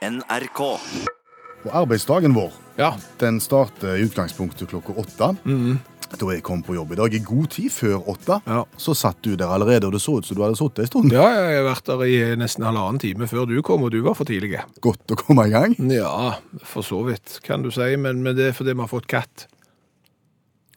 NRK. Og arbeidsdagen vår Ja. den starter i utgangspunktet klokka åtte. Da jeg kom på jobb i dag i god tid før åtte, Ja. så satt du der allerede, og det så ut som du hadde sittet en stund. ja, jeg har vært der i nesten halvannen time før du kom, og du var for tidlig. Godt å komme i gang. Ja, for så vidt, kan du si, men, men det er fordi vi har fått katt.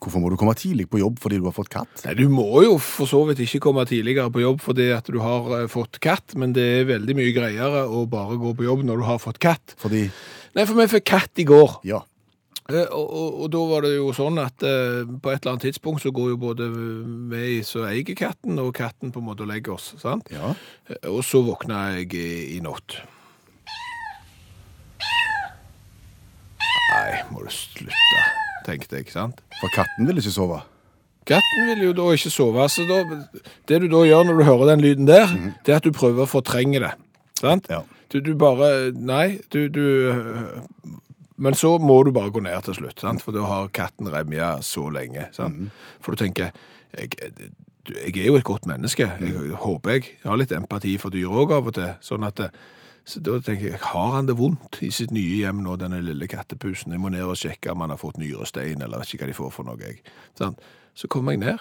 Hvorfor må du komme tidlig på jobb fordi du har fått katt? Nei, Du må jo for så vidt ikke komme tidligere på jobb fordi at du har eh, fått katt, men det er veldig mye greiere å bare gå på jobb når du har fått katt. Fordi Nei, for vi fikk katt i går. Ja. Eh, Og, og, og da var det jo sånn at eh, på et eller annet tidspunkt så går jo både vi som eier katten, og katten på en måte og legger oss, sant? ja. Eh, Og så våkna jeg i, i natt. Nei, må du slutte, tenkte jeg, sant? For katten vil ikke sove. Katten vil jo da ikke sove, så da, det du da gjør når du hører den lyden der, det er at du prøver å fortrenge det, sant? Ja. Du, du bare, nei, du, du, men så må du bare gå ned til slutt, sant? For da har katten remja så lenge, sant? For du tenker, jeg, jeg er jo et godt menneske, jeg håper jeg, jeg har litt empati for dyr også av og til, sånn at, så da tenker jeg, har han det vondt i sitt nye hjem nå, denne lille kattepusen? Jeg må ned og sjekke om han har fått nyrestein, eller ikke hva de får for noe, jeg. Sånn. Så kommer jeg ned,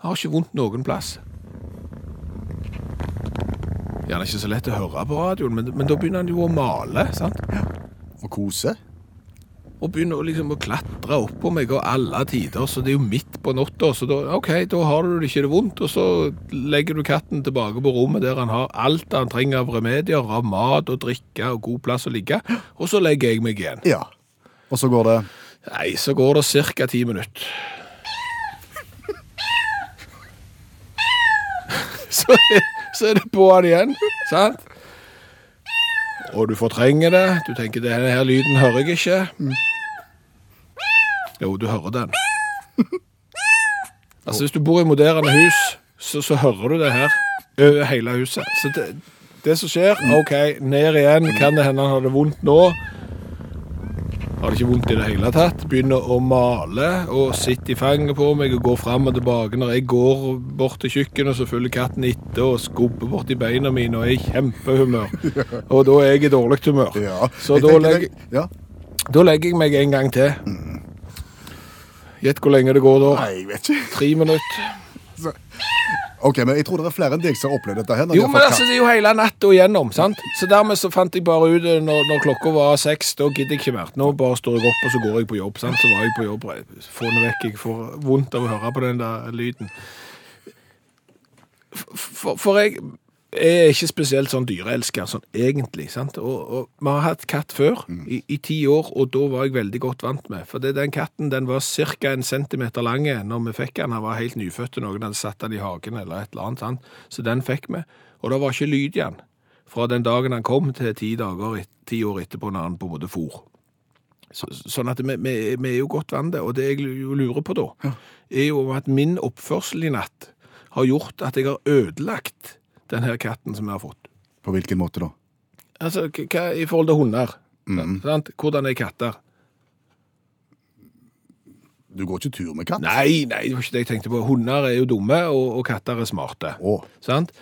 har ikke vondt noen plass. Gjerne ikke så lett å høre på radioen, men, men da begynner han jo å male, sant? Og kose. Og begynner liksom å klatre opp på meg og alle tider, så det er jo midt på natta, så da, ok, da har du det ikke det vondt, og så legger du katten tilbake på rommet der han har alt han trenger av remedier, av mat og drikke og god plass å ligge, og så legger jeg meg igjen. Ja. Og så går det Nei, så går det cirka ti minutter. Så, så er det på han igjen, sant? Og du fortrenger det. Du tenker, denne her lyden hører jeg ikke. Jo, du hører den. Altså, hvis du bor i moderne hus, så, så hører du det her over hele huset. Så det, det som skjer, ok, ned igjen, kan det hende han har det vondt nå. Har det ikke vondt i det hele tatt. Begynner å male og sitter i fanget på meg og går fram og tilbake. Når jeg går bort til kjøkkenet, så følger katten etter og skubber bort i beina mine og er i kjempehumør. Og da er jeg i dårlig humør. Ja. Så da legger, Ja. da legger jeg meg en gang til. Gjett hvor lenge det går da. Nei, jeg vet ikke. Tre minutter. Så- OK, men jeg tror det er flere enn deg som har opplevd dette her. Jo, men altså, det er jo hele natta igjennom, sant? Så dermed så fant jeg bare ut eh, når, når klokka var seks, da gidder jeg ikke mer. Nå bare står jeg opp, og så går jeg på jobb, sant? Så var jeg på jobb, få den vekk, jeg får vondt av å høre på den der lyden. For, for jeg er ikke spesielt sånn dyreelsker, sånn egentlig, sant? Og, og vi har hatt katt før, i, i ti år, og da var jeg veldig godt vant med. For det, den katten, den var cirka en centimeter lang når vi fikk den. Han var helt nyfødt, og noen hadde satt den i hagen eller et eller annet, sant? Så den fikk vi. Og det var ikke lyd i den. Fra den dagen han kom til ti, dager, ti år etterpå når han på en måte for. Så, sånn at vi, vi, vi er jo godt vant det, og det jeg lurer på da, er jo at min oppførsel i natt har gjort at jeg har ødelagt den her katten som jeg har fått. På hvilken måte da? Altså, hva i forhold til hunder? Sant? Hvordan er katter? Du går ikke tur med katt? Nei, nei, det var ikke det jeg tenkte på. Hunder er jo dumme, og, og katter er smarte. Oh. Sant?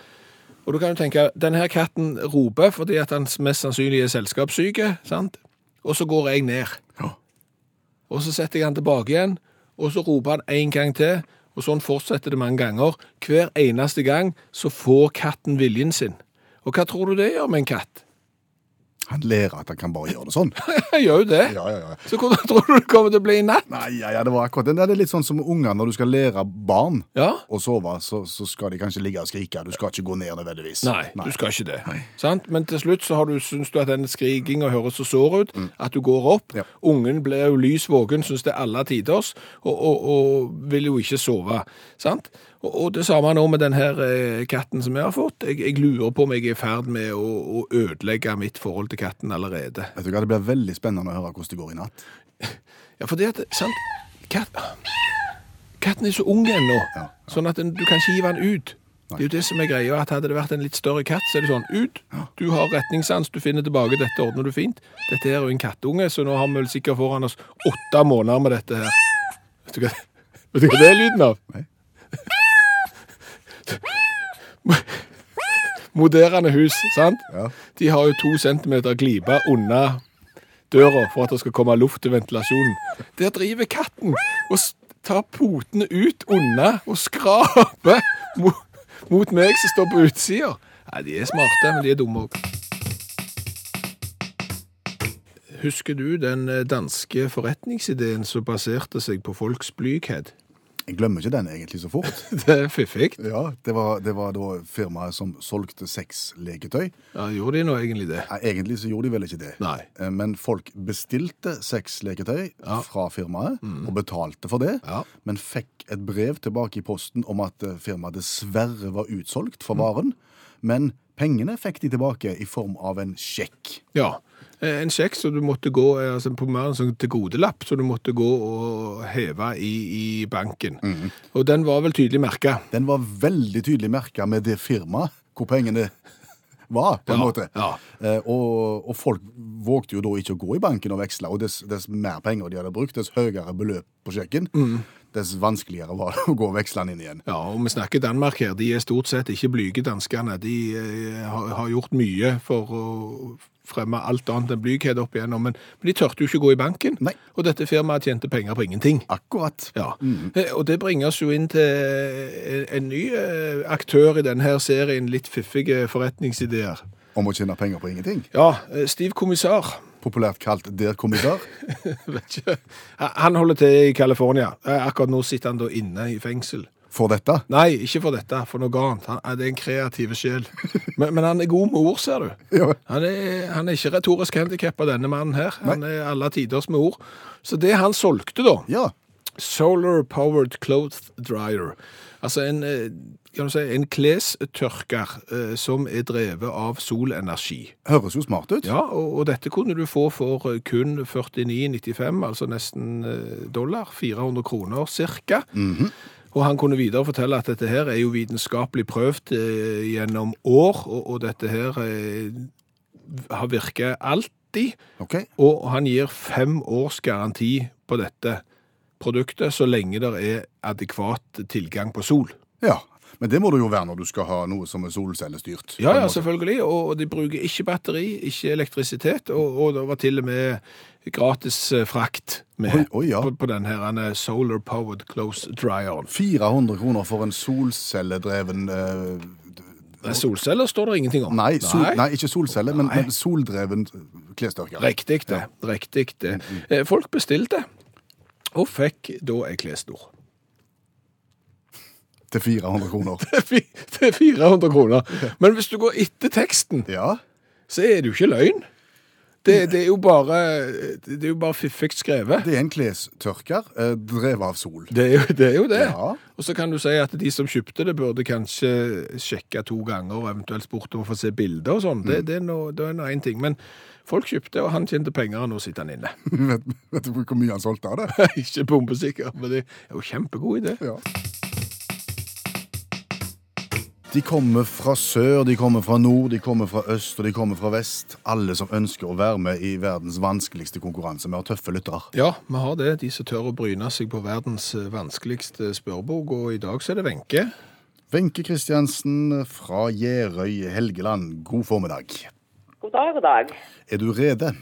Og du kan jo tenke, denne her katten roper fordi at han mest sannsynlig er selskapssyke, sant? Og så går jeg ned. Ja. Og så setter jeg han tilbake igjen, og så roper han en gang til, og sånn fortsetter det mange ganger. Hver eneste gang så får katten viljen sin. Og hva tror du det gjør med en katt? Han ler at han kan bare gjøre det sånn. Han gjør jo det. Ja, ja, ja. Så hvordan tror du det kommer til å bli i natt? Nei, ja, ja, det var akkurat det. Det er litt sånn som unger når du skal lære barn Ja. å sove, så, så skal de kanskje ligge og skrike. Du skal ikke gå ned nødvendigvis. Nei, du skal ikke det. Sant? Men til slutt så har du, syns du at den skrikinga høres så sår ut at du går opp. Mm. Ja. Ungen blir jo lys våken, syns det er alle tiders, og, og, og vil jo ikke sove. Sant? Og, og det samme nå med den her eh, katten som jeg har fått. Jeg, jeg lurer på om jeg er i ferd med å, å ødelegge mitt forhold til katten allerede. Vet du hva, Det blir veldig spennende å høre hvordan det går i natt. Ja, for det at, sant, Katt, katten er så ung ennå, Ja, sånn at den, du kan ikke hive den ut. Det er jo det som er greia, at hadde det vært en litt større katt, så er det sånn, ut, du har retningssans, du finner tilbake, dette ordner du fint. Dette er jo en kattunge, så nå har vi vel sikkert foran oss åtte måneder med dette her. Vet du hva, vet du hva det er lyden av? Nei. moderne hus, sant? Ja. De har jo to centimeter glipe unna døra for at det skal komme luft til ventilasjonen. Der driver katten og tar potene ut unna og skraper mot, mot meg som står på utsida. Nei, de er smarte, men de er dumme òg. Husker du den eh, danske forretningsideen som baserte seg på folks blyghet? Jeg glemmer ikke den egentlig så fort. Det er fiffig. Ja, Det var, det var da firmaet som solgte sexleketøy. Ja, gjorde de nå egentlig det? Nei, Egentlig så gjorde de vel ikke det. Nei. Eh, Men folk bestilte sexleketøy Ja. fra firmaet og betalte for det, Ja. men fikk et brev tilbake i posten om at eh, firmaet dessverre var utsolgt for varen. Men pengene fikk de tilbake i form av en sjekk. Ja. Eh, En sjekk som du måtte gå eh, altså på mer en sånn tilgodelapp, som du måtte gå og heve i, i banken. Og den var vel tydelig merka. Den var veldig tydelig merka med det firmaet hvor pengene var, på en Ja, måte. ja. Eh, og, og folk vågte jo da ikke å gå i banken og veksle, og dess, dess mer penger de hadde brukt, dess høyere beløp på sjekken, dess vanskeligere var det å gå vekslene veksle inn igjen. Ja, og vi snakker Danmark her. De er stort sett ikke blyge, danskene. De eh, har, har gjort mye for å fremme alt annet enn blyghet opp igjennom, men, men de tørte jo ikke gå i banken. Nei. Og dette firmaet tjente penger på ingenting. Akkurat. Ja, Mm. og det bringer oss jo inn til en, en ny eh, aktør i denne serien, litt fiffige forretningsideer. Om å tjene penger på ingenting. Ja, eh, Stiv Kommissar, Populært kalt Der komiker? vet ikke, han holder til i California. Eh, Akkurat nå sitter han da inne i fengsel. For dette. Nei, ikke for dette, for noe annet. Han, det er en kreativ sjel. Men, men han er god med ord, ser du. Han er, han er ikke retorisk handikappa, denne mannen her. Han er alle tiders med ord. Så det han solgte, da ja. Solar Powered Cloth Dryer. Altså en, eh, si, en klestørker eh, som er drevet av solenergi. Høres jo smart ut. Ja, og, og dette kunne du få for eh, kun 49,95, altså nesten eh, dollar. 400 kroner cirka. Og han kunne videre fortelle at dette her er jo vitenskapelig prøvd eh, gjennom år, og, og dette her eh, har virket alltid. Okay. Og han gir fem års garanti på dette produktet, så lenge det er adekvat tilgang på sol. Ja. Men det må det jo være når du skal ha noe som er solcellestyrt. Ja, ja, selvfølgelig, og de bruker ikke batteri, ikke elektrisitet, og, og det var til og med gratis eh, frakt med Oi, oi, ja. på, på den her er solar powered close dryer. 400 kroner for en solcelledreven eh, Nei, Solceller står det ingenting om. nei, sol, nei, ikke solceller, men, men soldreven klesdørker. Riktig det, riktig det. Eh, Folk bestilte, og fikk da ei klesnor. Til 400 kroner. Til 400 kroner. Men hvis du går etter teksten, Ja. så er det jo ikke løgn. Det, det er jo bare, det er jo bare fiffig skrevet. Det er en klestørker eh, drevet av sol. Det er jo det. Er jo det. Ja. Og så kan du si at de som kjøpte det, burde kanskje sjekke to ganger og eventuelt spurt om å få se bilder og sånn. Det, det det er nå én ting. Men folk kjøpte, og han tjente penger, og nå sitter han inne. vet, vet du hvor mye han solgte av det? Ikke bombesikker, men det er jo kjempegod idé. Ja. De kommer fra sør, de kommer fra nord, de kommer fra øst og de kommer fra vest. Alle som ønsker å være med i verdens vanskeligste konkurranse. Vi har tøffe lyttere. Ja, vi har det. De som tør å bryne seg på verdens eh, vanskeligste spørrebok. Og i dag så er det Wenche. Wenche Christiansen fra Gjerøy, Helgeland, god formiddag. God dag, god dag. Er du rede?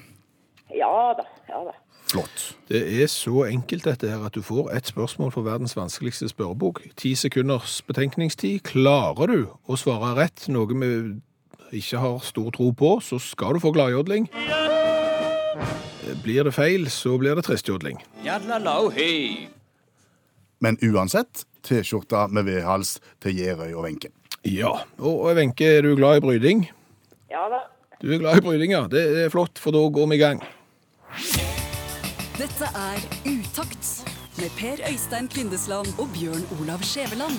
Ja da, ja da. Flott. Det er så enkelt dette her at du får ett spørsmål fra verdens vanskeligste spørrebok. Ti sekunders betenkningstid. Klarer du å svare rett, noe vi ikke har stor tro på, så skal du få gladjodling. Blir det feil, så blir det tristjodling. Men uansett, T-skjorte med V-hals til Gjerøy og Wenche. Ja. Og og Wenche, er du glad i bryding? Ja da. Du er glad i bryding, ja. Det er flott, for da går vi i gang. Dette er Utakt med Per Øystein Kvindesland og Bjørn Olav Skjæveland.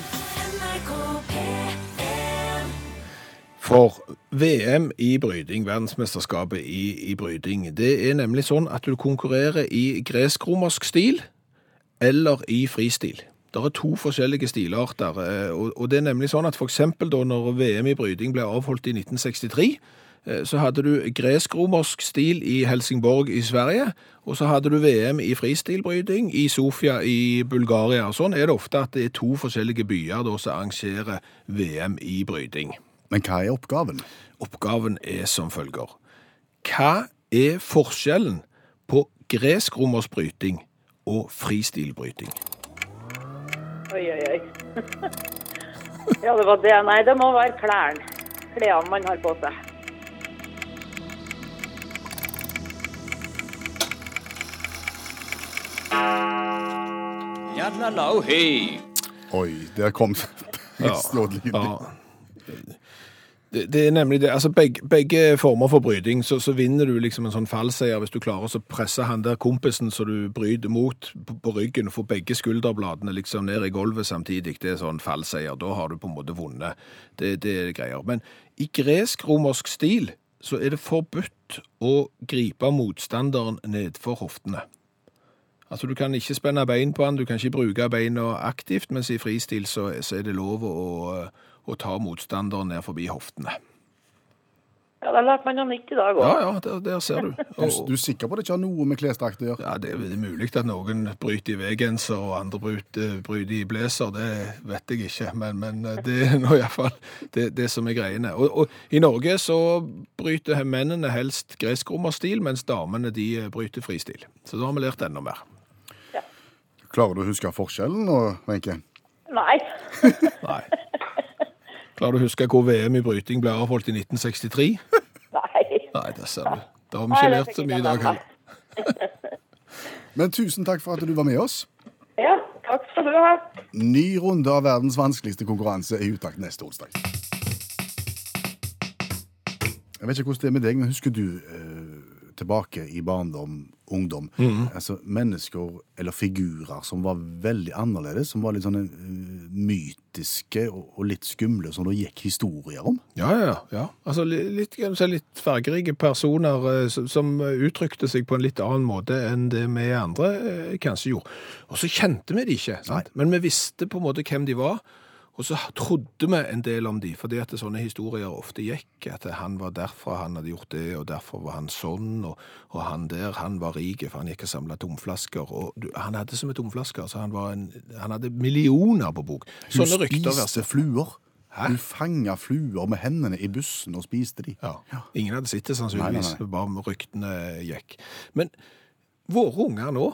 For VM i bryding, verdensmesterskapet i, i bryding, det er nemlig sånn at du konkurrerer i gresk-romersk stil eller i fristil. Det er to forskjellige stilarter, eh, og, og det er nemlig sånn at for eksempel da når VM i bryding ble avholdt i 1963, eh, så hadde du gresk-romersk stil i Helsingborg i Sverige, og så hadde du VM i fristilbryting i Sofia i Bulgaria. Sånn er det ofte at det er to forskjellige byer da som arrangerer VM i bryting. Men hva er oppgaven? Oppgaven er som følger. Hva er forskjellen på gresk-romersk bryting og fristilbryting? Oi, oi, oi. ja, det var det. Nei, det må være klærne. Klærne man har på seg. Hei. Oi, der kom slått Ja. Det, det er nemlig det. Altså begge, begge former for bryting, så, så vinner du liksom en sånn fallseier hvis du klarer å presse han der kompisen så du bryter mot på, på ryggen og får begge skulderbladene liksom ned i gulvet samtidig. Det er sånn fallseier. Da har du på en måte vunnet. Det, det er greier. Men i gresk-romersk stil så er det forbudt å gripe motstanderen nedfor hoftene. Altså, Du kan ikke spenne bein på han, du kan ikke bruke beina aktivt, mens i fristil så, så er det lov å, å ta motstanderen ned forbi hoftene. Ja, da lærte man noe nytt i dag Ja, òg. ja, der, der ser du. Du, Og, du er sikker på at det ikke har noe med klesdrakt å gjøre? ja, Det er mulig at noen bryter i V-genser og andre bryter, bryter i blazer, det vet jeg ikke. Men, men det er nå iallfall det, det som er greiene. Og, og I Norge så bryter mennene helst gresk-romerstil, mens damene de bryter fristil. Så da har vi lært enda mer. Klarer du å huske forskjellen nå, Wenche? Nei. Nei. Klarer du å huske hvor VM i bryting ble avholdt i 1963? Nei. Nei, det ser du. Da har vi ikke det lært så mye i dag heller. Men tusen takk for at du var med oss. Ja, takk skal du ha. Ny runde av verdens vanskeligste konkurranse er i utakt neste onsdag. Jeg vet ikke hvordan det er med deg, men husker du eh, tilbake i barndom, ungdom, altså mennesker eller figurer som var veldig annerledes, som var litt sånne eh, mytiske og, og litt skumle, som det gikk historier om? Ja, ja, ja. Altså litt, litt fargerike personer eh, som, som uttrykte seg på en litt annen måte enn det vi andre eh, kanskje gjorde. Og så kjente vi de ikke, sant? men vi visste på en måte hvem de var. Og så trodde vi en del om de, fordi at sånne historier ofte gikk, at han var derfra, han hadde gjort det, og derfor var han sånn, og, og han der, han var rik, for han gikk og samlet tomflasker, og du, han hadde så mye tomflasker, så han, var en, han hadde millioner på bok. Hun Sånne rykter spiste fluer. Hæ? Hun fanga fluer med hendene i bussen og spiste de. Ja. Ingen hadde sett det sannsynligvis, Nei, nei, nei. bare ryktene gikk. Men våre unger nå,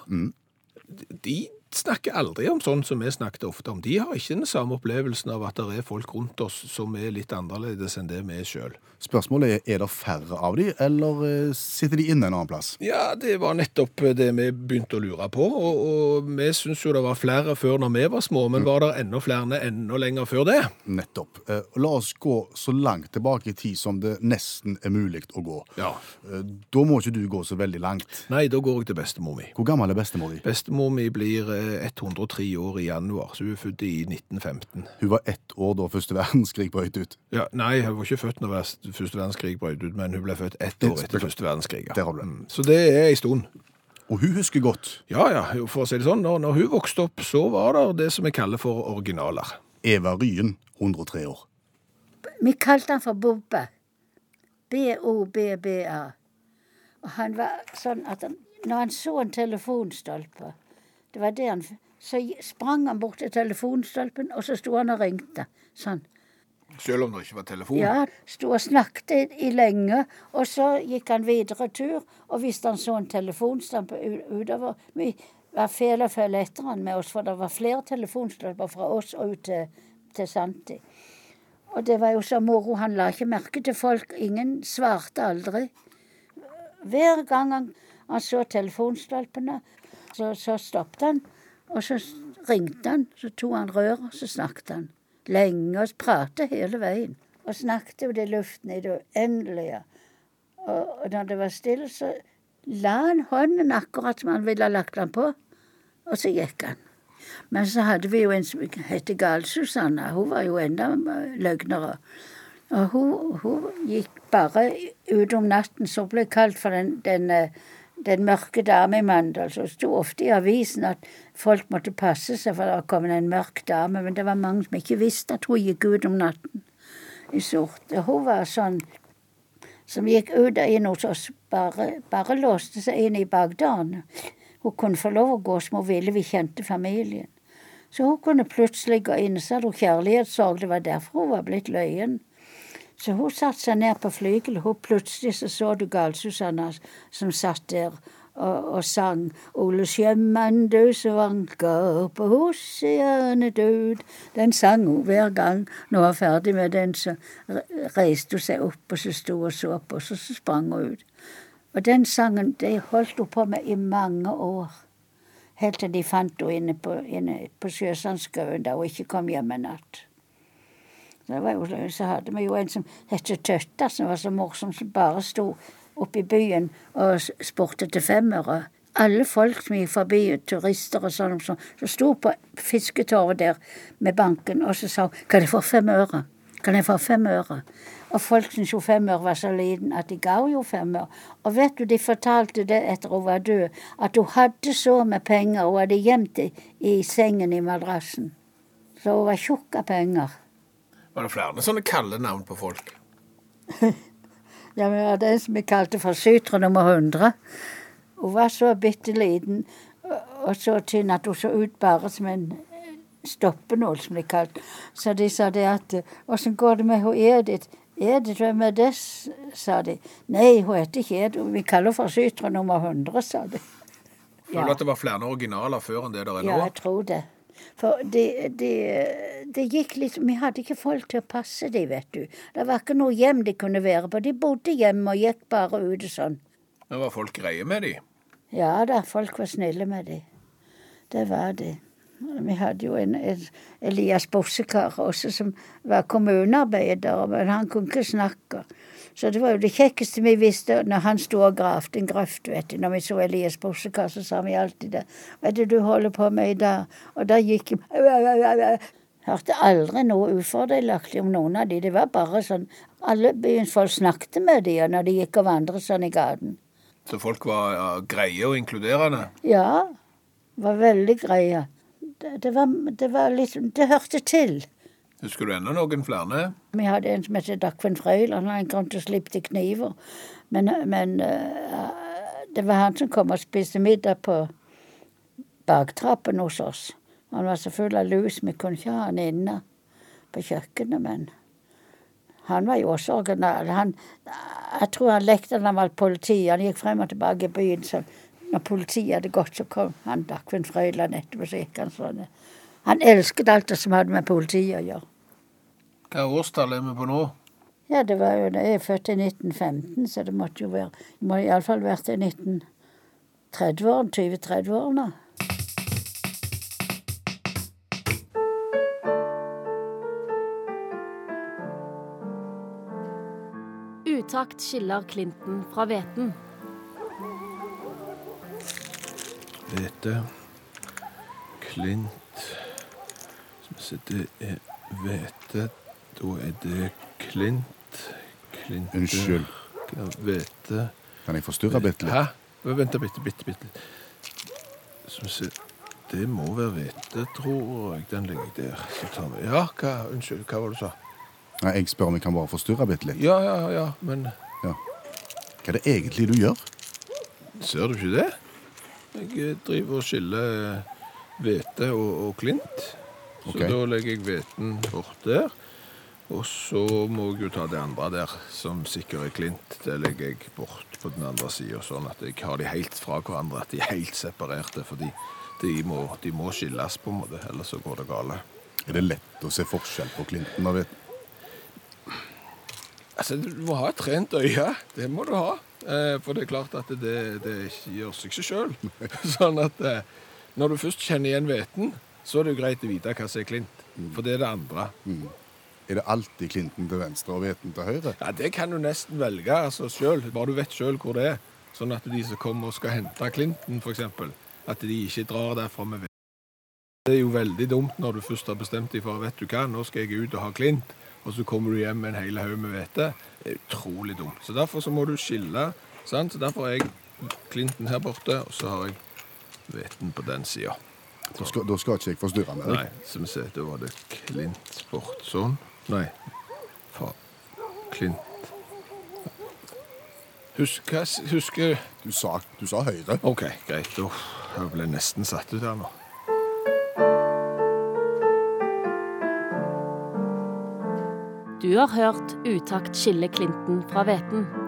de snakker aldri om sånn som vi snakket ofte om. De har ikke den samme opplevelsen av at det er folk rundt oss som er litt annerledes enn det vi er sjøl. Spørsmålet er er det færre av de, eller eh, sitter de inne en annen plass? Ja, det var nettopp det vi begynte å lure på, og, og vi syns jo det var flere før når vi var små, men var det enda flere enda lenger før det? Nettopp. Eh, La oss gå så langt tilbake i tid som det nesten er mulig å gå. Ja. Eh, Da må ikke du gå så veldig langt. Nei, da går jeg til bestemor mi. Hvor gammel er bestemor di? Bestemor mi blir eh, 103 år i januar, så hun er født i 1915. Hun var ett år da første verdenskrig brøt ut. Ja, nei, hun var ikke født når første verdenskrig brøt ut, men hun ble født ett år etter første verdenskrig. ja. Mm, Så det er ei stund. Og hun husker godt Ja, ja, for å si det sånn, når, når hun vokste opp, så var det det som vi kaller for originaler. Eva Ryen, 103 år. Vi kalte han for Bobbe. B-O-B-B-A. Og han var sånn at han, når han så en telefonstolpe, det var det han Så sprang han bort til telefonstolpen, og så sto han og ringte. Sånn. Selv om det ikke var telefon. Ja, sto og snakket i, i lenge, og så gikk han videre tur. Og hvis han så en telefonstampe utover Vi var feil å følge etter han med oss, for det var flere telefonstolper fra oss og ut til, til Santi. Og det var jo så moro. Han la ikke merke til folk. Ingen svarte aldri. Hver gang han, han så telefonstolpene, så, så stoppet han. Og så ringte han, så tok han røret, og så snakket han. Lenge og pratet hele veien. Og snakket jo det luften i det uendelige. Og, og når det var stille, så la han hånden akkurat som han ville ha lagt den på, og så gikk han. Men så hadde vi jo en som het Gal-Susanna. Hun var jo enda løgnere. Og hun, hun gikk bare ut om natten, så ble kalt for den, den, eh, den mørke dame i Mandal. Så sto ofte i avisen at folk måtte passe seg for det kom en mørk dame. Men det var mange som ikke visste at hun gikk ut om natten i sort. Hun var sånn som gikk ut og inn hos oss, bare, bare låste seg inn i bakdøren. Hun kunne få lov å gå som hun ville, vi kjente familien. Så hun kunne plutselig gå inn, så hadde hun kjærlighetssorg, det var derfor hun var blitt løyen. Så hun satte seg ned på flygelet. Hun plutselig så, så du Gal-Susanna som satt der og, og sang Ole sjømann, du som vanker på hosehjørnet død. Den sang hun hver gang. Når hun var ferdig med den, så reiste hun seg opp, og så sto og så på, og så, så sprang hun ut. Og den sangen det holdt hun på med i mange år. Helt til de fant henne inne på, inne på Sjøsandskauen da hun ikke kom hjem en natt. Jo, så hadde vi jo en som het Tøtta, som var så morsom, som bare sto oppe i byen og spurte til femmere. Alle folk som gikk forbi, turister og sånn, som, så sto på fisketorvet der med banken, og så sa 'Kan jeg få fem øre?' Kan jeg få fem øre? Og folk syntes jo fem øre var så liten at de ga jo fem øre. Og vet du, de fortalte det etter hun var død, at hun hadde så med penger, hun hadde gjemt det i sengen i madrassen. Så hun var tjukk av penger. Var det flere sånne kalde navn på folk? Ja, vi hadde en som vi kalte for Sytre nummer 100. Hun var så bitte liten og- så tynn at hun så ut bare som en stoppenål, som de kalte Så de sa det at Åssen går det med hun Edith? Edith, hvem er det? sa de. Nei, hun heter ikke Edith. Vi kaller henne for Sytre nummer 100, sa de. Føler du at det var flere originaler før enn det der er Ja, jeg tror det. For det, det, det gikk litt Vi hadde ikke folk til å passe dem, vet du. Det var ikke noe hjem de kunne være på. De bodde hjemme og gikk bare ute sånn. Men var folk greie med dem? Ja da, folk var snille med dem. Det var de. Vi hadde jo en, en Elias Bossekar også, som var kommunearbeider, men han kunne ikke snakke. Så det var jo det kjekkeste vi visste når han sto og gravde en grøft, vet du. Når vi så Elias Bossekar, så sa vi alltid det. Hva er det du holder på med i dag? Og da gikk jeg Hørte aldri noe ufordelaktig om noen av de. Det var bare sånn Alle byens folk snakket med de, når de gikk og vandret sånn i gaten. Så folk var ja, greie og inkluderende? Ja, var veldig greie. Det, var, det var litt Det hørte til. Husker du ennå noen flere? Vi hadde en som het Dagfinn Frøyland, han kom til å slippe til kniver. Men, men eh, det var han som kom og spiste middag på baktrappen hos oss. Han var så full av lus, vi kunne ikke ha han inne på kjøkkenet, men han var jo også original. Han, jeg tror han lekte da han var politi. Han gikk frem og tilbake i byen. så når politiet hadde gått, så kom han Dagfinn Frøyland etterpå. så gikk Han sånn. Han elsket alt det som hadde med politiet å gjøre. Hva årstall er vi på nå? Ja, det var jo, jeg er født i 1915, så det måtte jo være Det må iallfall vært i 1930-årene, 20-30-årene. Utakt skiller Clinton fra hveten. Hvete. Klint se, det er hvete. Da er det klint. Klinter Unnskyld. Hvete. Kan jeg forstyrre bitte litt? Hæ? Vent bitte, bitte, bitte. Det må være hvete, tror jeg. Den ligger der. Så Ja, hva Unnskyld, hva var det du sa? Nei, jeg spør om jeg kan bare forstyrre bitte litt. Ja, ja, ja, men Hva er det egentlig du gjør? Ser du ikke det? Jeg driver og skiller eh, hvete og, og klint. Så da legger jeg hveten bort der. Og så må jeg jo ta det andre der, som sikkert er klint. Det legger jeg bort på den andre sida, sånn at jeg har de helt fra hverandre. At de er helt separerte. Fordi de må, de må skilles, på en måte, ellers så går det gale. Er det lett å se forskjell på klinten og Hveten? Altså, Du må ha et trent øye. Det må du ha. Eh, for det er klart at det, det gjør seg ikke sjøl. sånn at eh, når du først kjenner igjen hveten, så er det jo greit å vite hva som er klint. For det er det andre. Er det alltid klinten til venstre og Hveten til høyre? Ja, Det kan du nesten velge altså sjøl, bare du vet sjøl hvor det er. Sånn at de som kommer og skal hente klinten, f.eks., at de ikke drar derfra med hveten. Det er jo veldig dumt når du først har bestemt deg for vet du hva, nå skal jeg ut og ha klint, og så kommer du hjem med en hel haug med hvete. Det er utrolig dumt. Så derfor så må du skille. sant? Så Derfor har jeg klinten her borte, og så har jeg hveten på den sida. Da skal, da skal ikke jeg forstyrre med Nei, så som vi ser, da var det klint bort sånn. Nei, fa, klint. Husk, husker Du sa, du sa høyre. OK, greit. Da jeg ble nesten satt ut her nå. Du har hørt Utakt skille Clinton fra hveten.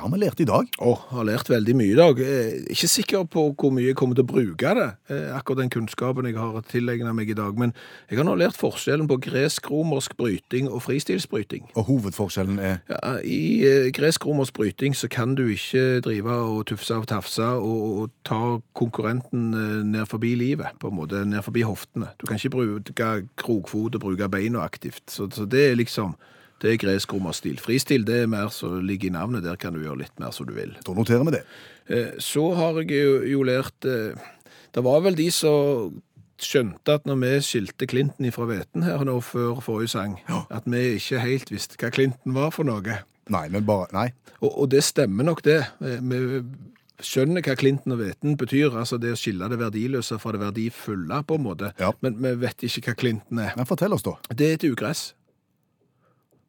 Hva har vi lært i dag? Å, har lært veldig mye i dag. Er ikke sikker på hvor mye jeg kommer til å bruke det, eh, akkurat den kunnskapen jeg har tilegnet meg i dag. Men jeg har nå lært forskjellen på gresk-romersk bryting og fristilsbryting. Og hovedforskjellen er Ja, I eh, gresk-romersk bryting så kan du ikke drive og tufse og tafse og, og ta konkurrenten eh, ned forbi livet, på en måte, ned forbi hoftene. Du kan ikke bruke krokfot og bruke beina aktivt. Så, så det er liksom det er gresk-romersk stil. Fristil det er mer som ligger i navnet, der kan du gjøre litt mer som du vil. Da noterer vi det. Eh, Så har jeg jo, jo lært eh, Det var vel de som skjønte at når vi skilte Clinton fra hveten her nå før forrige sang, at vi ikke helt visste hva Clinton var for noe. Nei, men bare Nei. Og, og det stemmer nok det. Eh, Vi skjønner hva Clinton og hveten betyr, altså det å skille det verdiløse fra det verdifulle, på en måte. Ja. Men vi vet ikke hva Clinton er. Men fortell oss, da. Det er et ugress.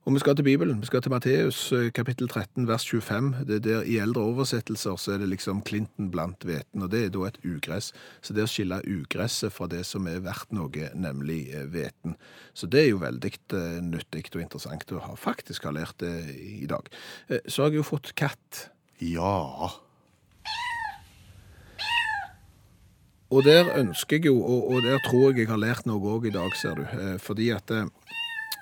Og vi skal til Bibelen. Vi skal til Matteus eh, kapittel 13 vers 25. Det er der I eldre oversettelser så er det liksom klinten blant hveten, og det er da et ugress. Så det å skille ugresset fra det som er verdt noe, nemlig eh, hveten. Så det er jo veldig eh, nyttig og interessant å ha faktisk har lært det i dag. Eh, Så har jeg jo fått katt. Ja Og der ønsker jeg jo, og, der tror jeg jeg har lært noe òg i dag, ser du. Eh, Fordi at eh,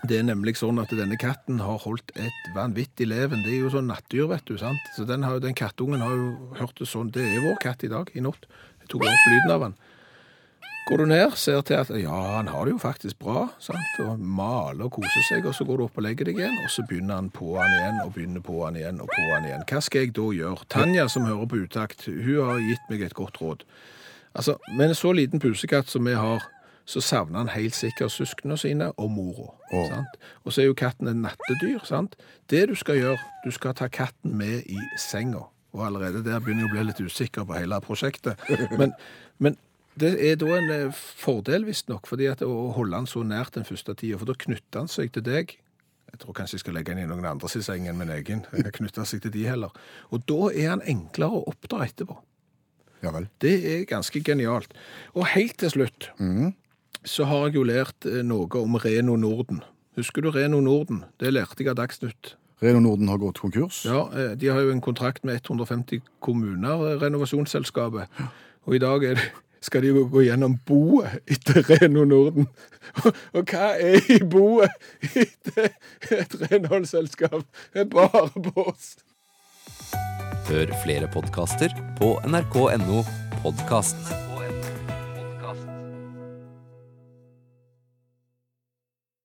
det er nemlig sånn at denne katten har holdt et vanvittig leven. Det er jo sånn nattdyr, vet du. sant? Så den, har, den kattungen har jo hørt det sånn. Det er vår katt i dag, i natt. Jeg tok opp lyden av han. Går du ned, ser til at ja, han har det jo faktisk bra, sant? og maler og koser seg, og så går du opp og legger deg igjen, og så begynner han på han igjen, og begynner på han igjen, og på han igjen. Hva skal jeg da gjøre? Tanja, som hører på utakt, hun har gitt meg et godt råd. Altså, med en så liten pusekatt som vi har, så savner han helt sikkert søsknene sine og mora. Oh. Sant? Og så er jo katten en nattedyr. sant? Det du skal gjøre, du skal ta katten med i senga. Og allerede der begynner jeg å bli litt usikker på hele prosjektet. Men, men det er da en eh, fordel, visstnok, å holde han så nært den første tida, for da knytter han seg til deg. Jeg tror kanskje jeg skal legge han i noen andres seng enn min egen. Jeg kan knytte seg til de heller. Og da er han enklere å oppdra etterpå. Ja vel. Det er ganske genialt. Og helt til slutt så har jeg jo lært eh, noe om Reno Norden. Husker du Reno Norden? Det lærte jeg av Dagsnytt. Reno Norden har gått konkurs. Ja, eh, De har jo en kontrakt med 150 kommuner, eh, renovasjonsselskapet. Og i dag er det, skal de jo gå gjennom boet etter Reno Norden. Og, og hva er i boet etter et renholdsselskap? Det er bare bås. Hør flere podkaster på nrk.no podkast.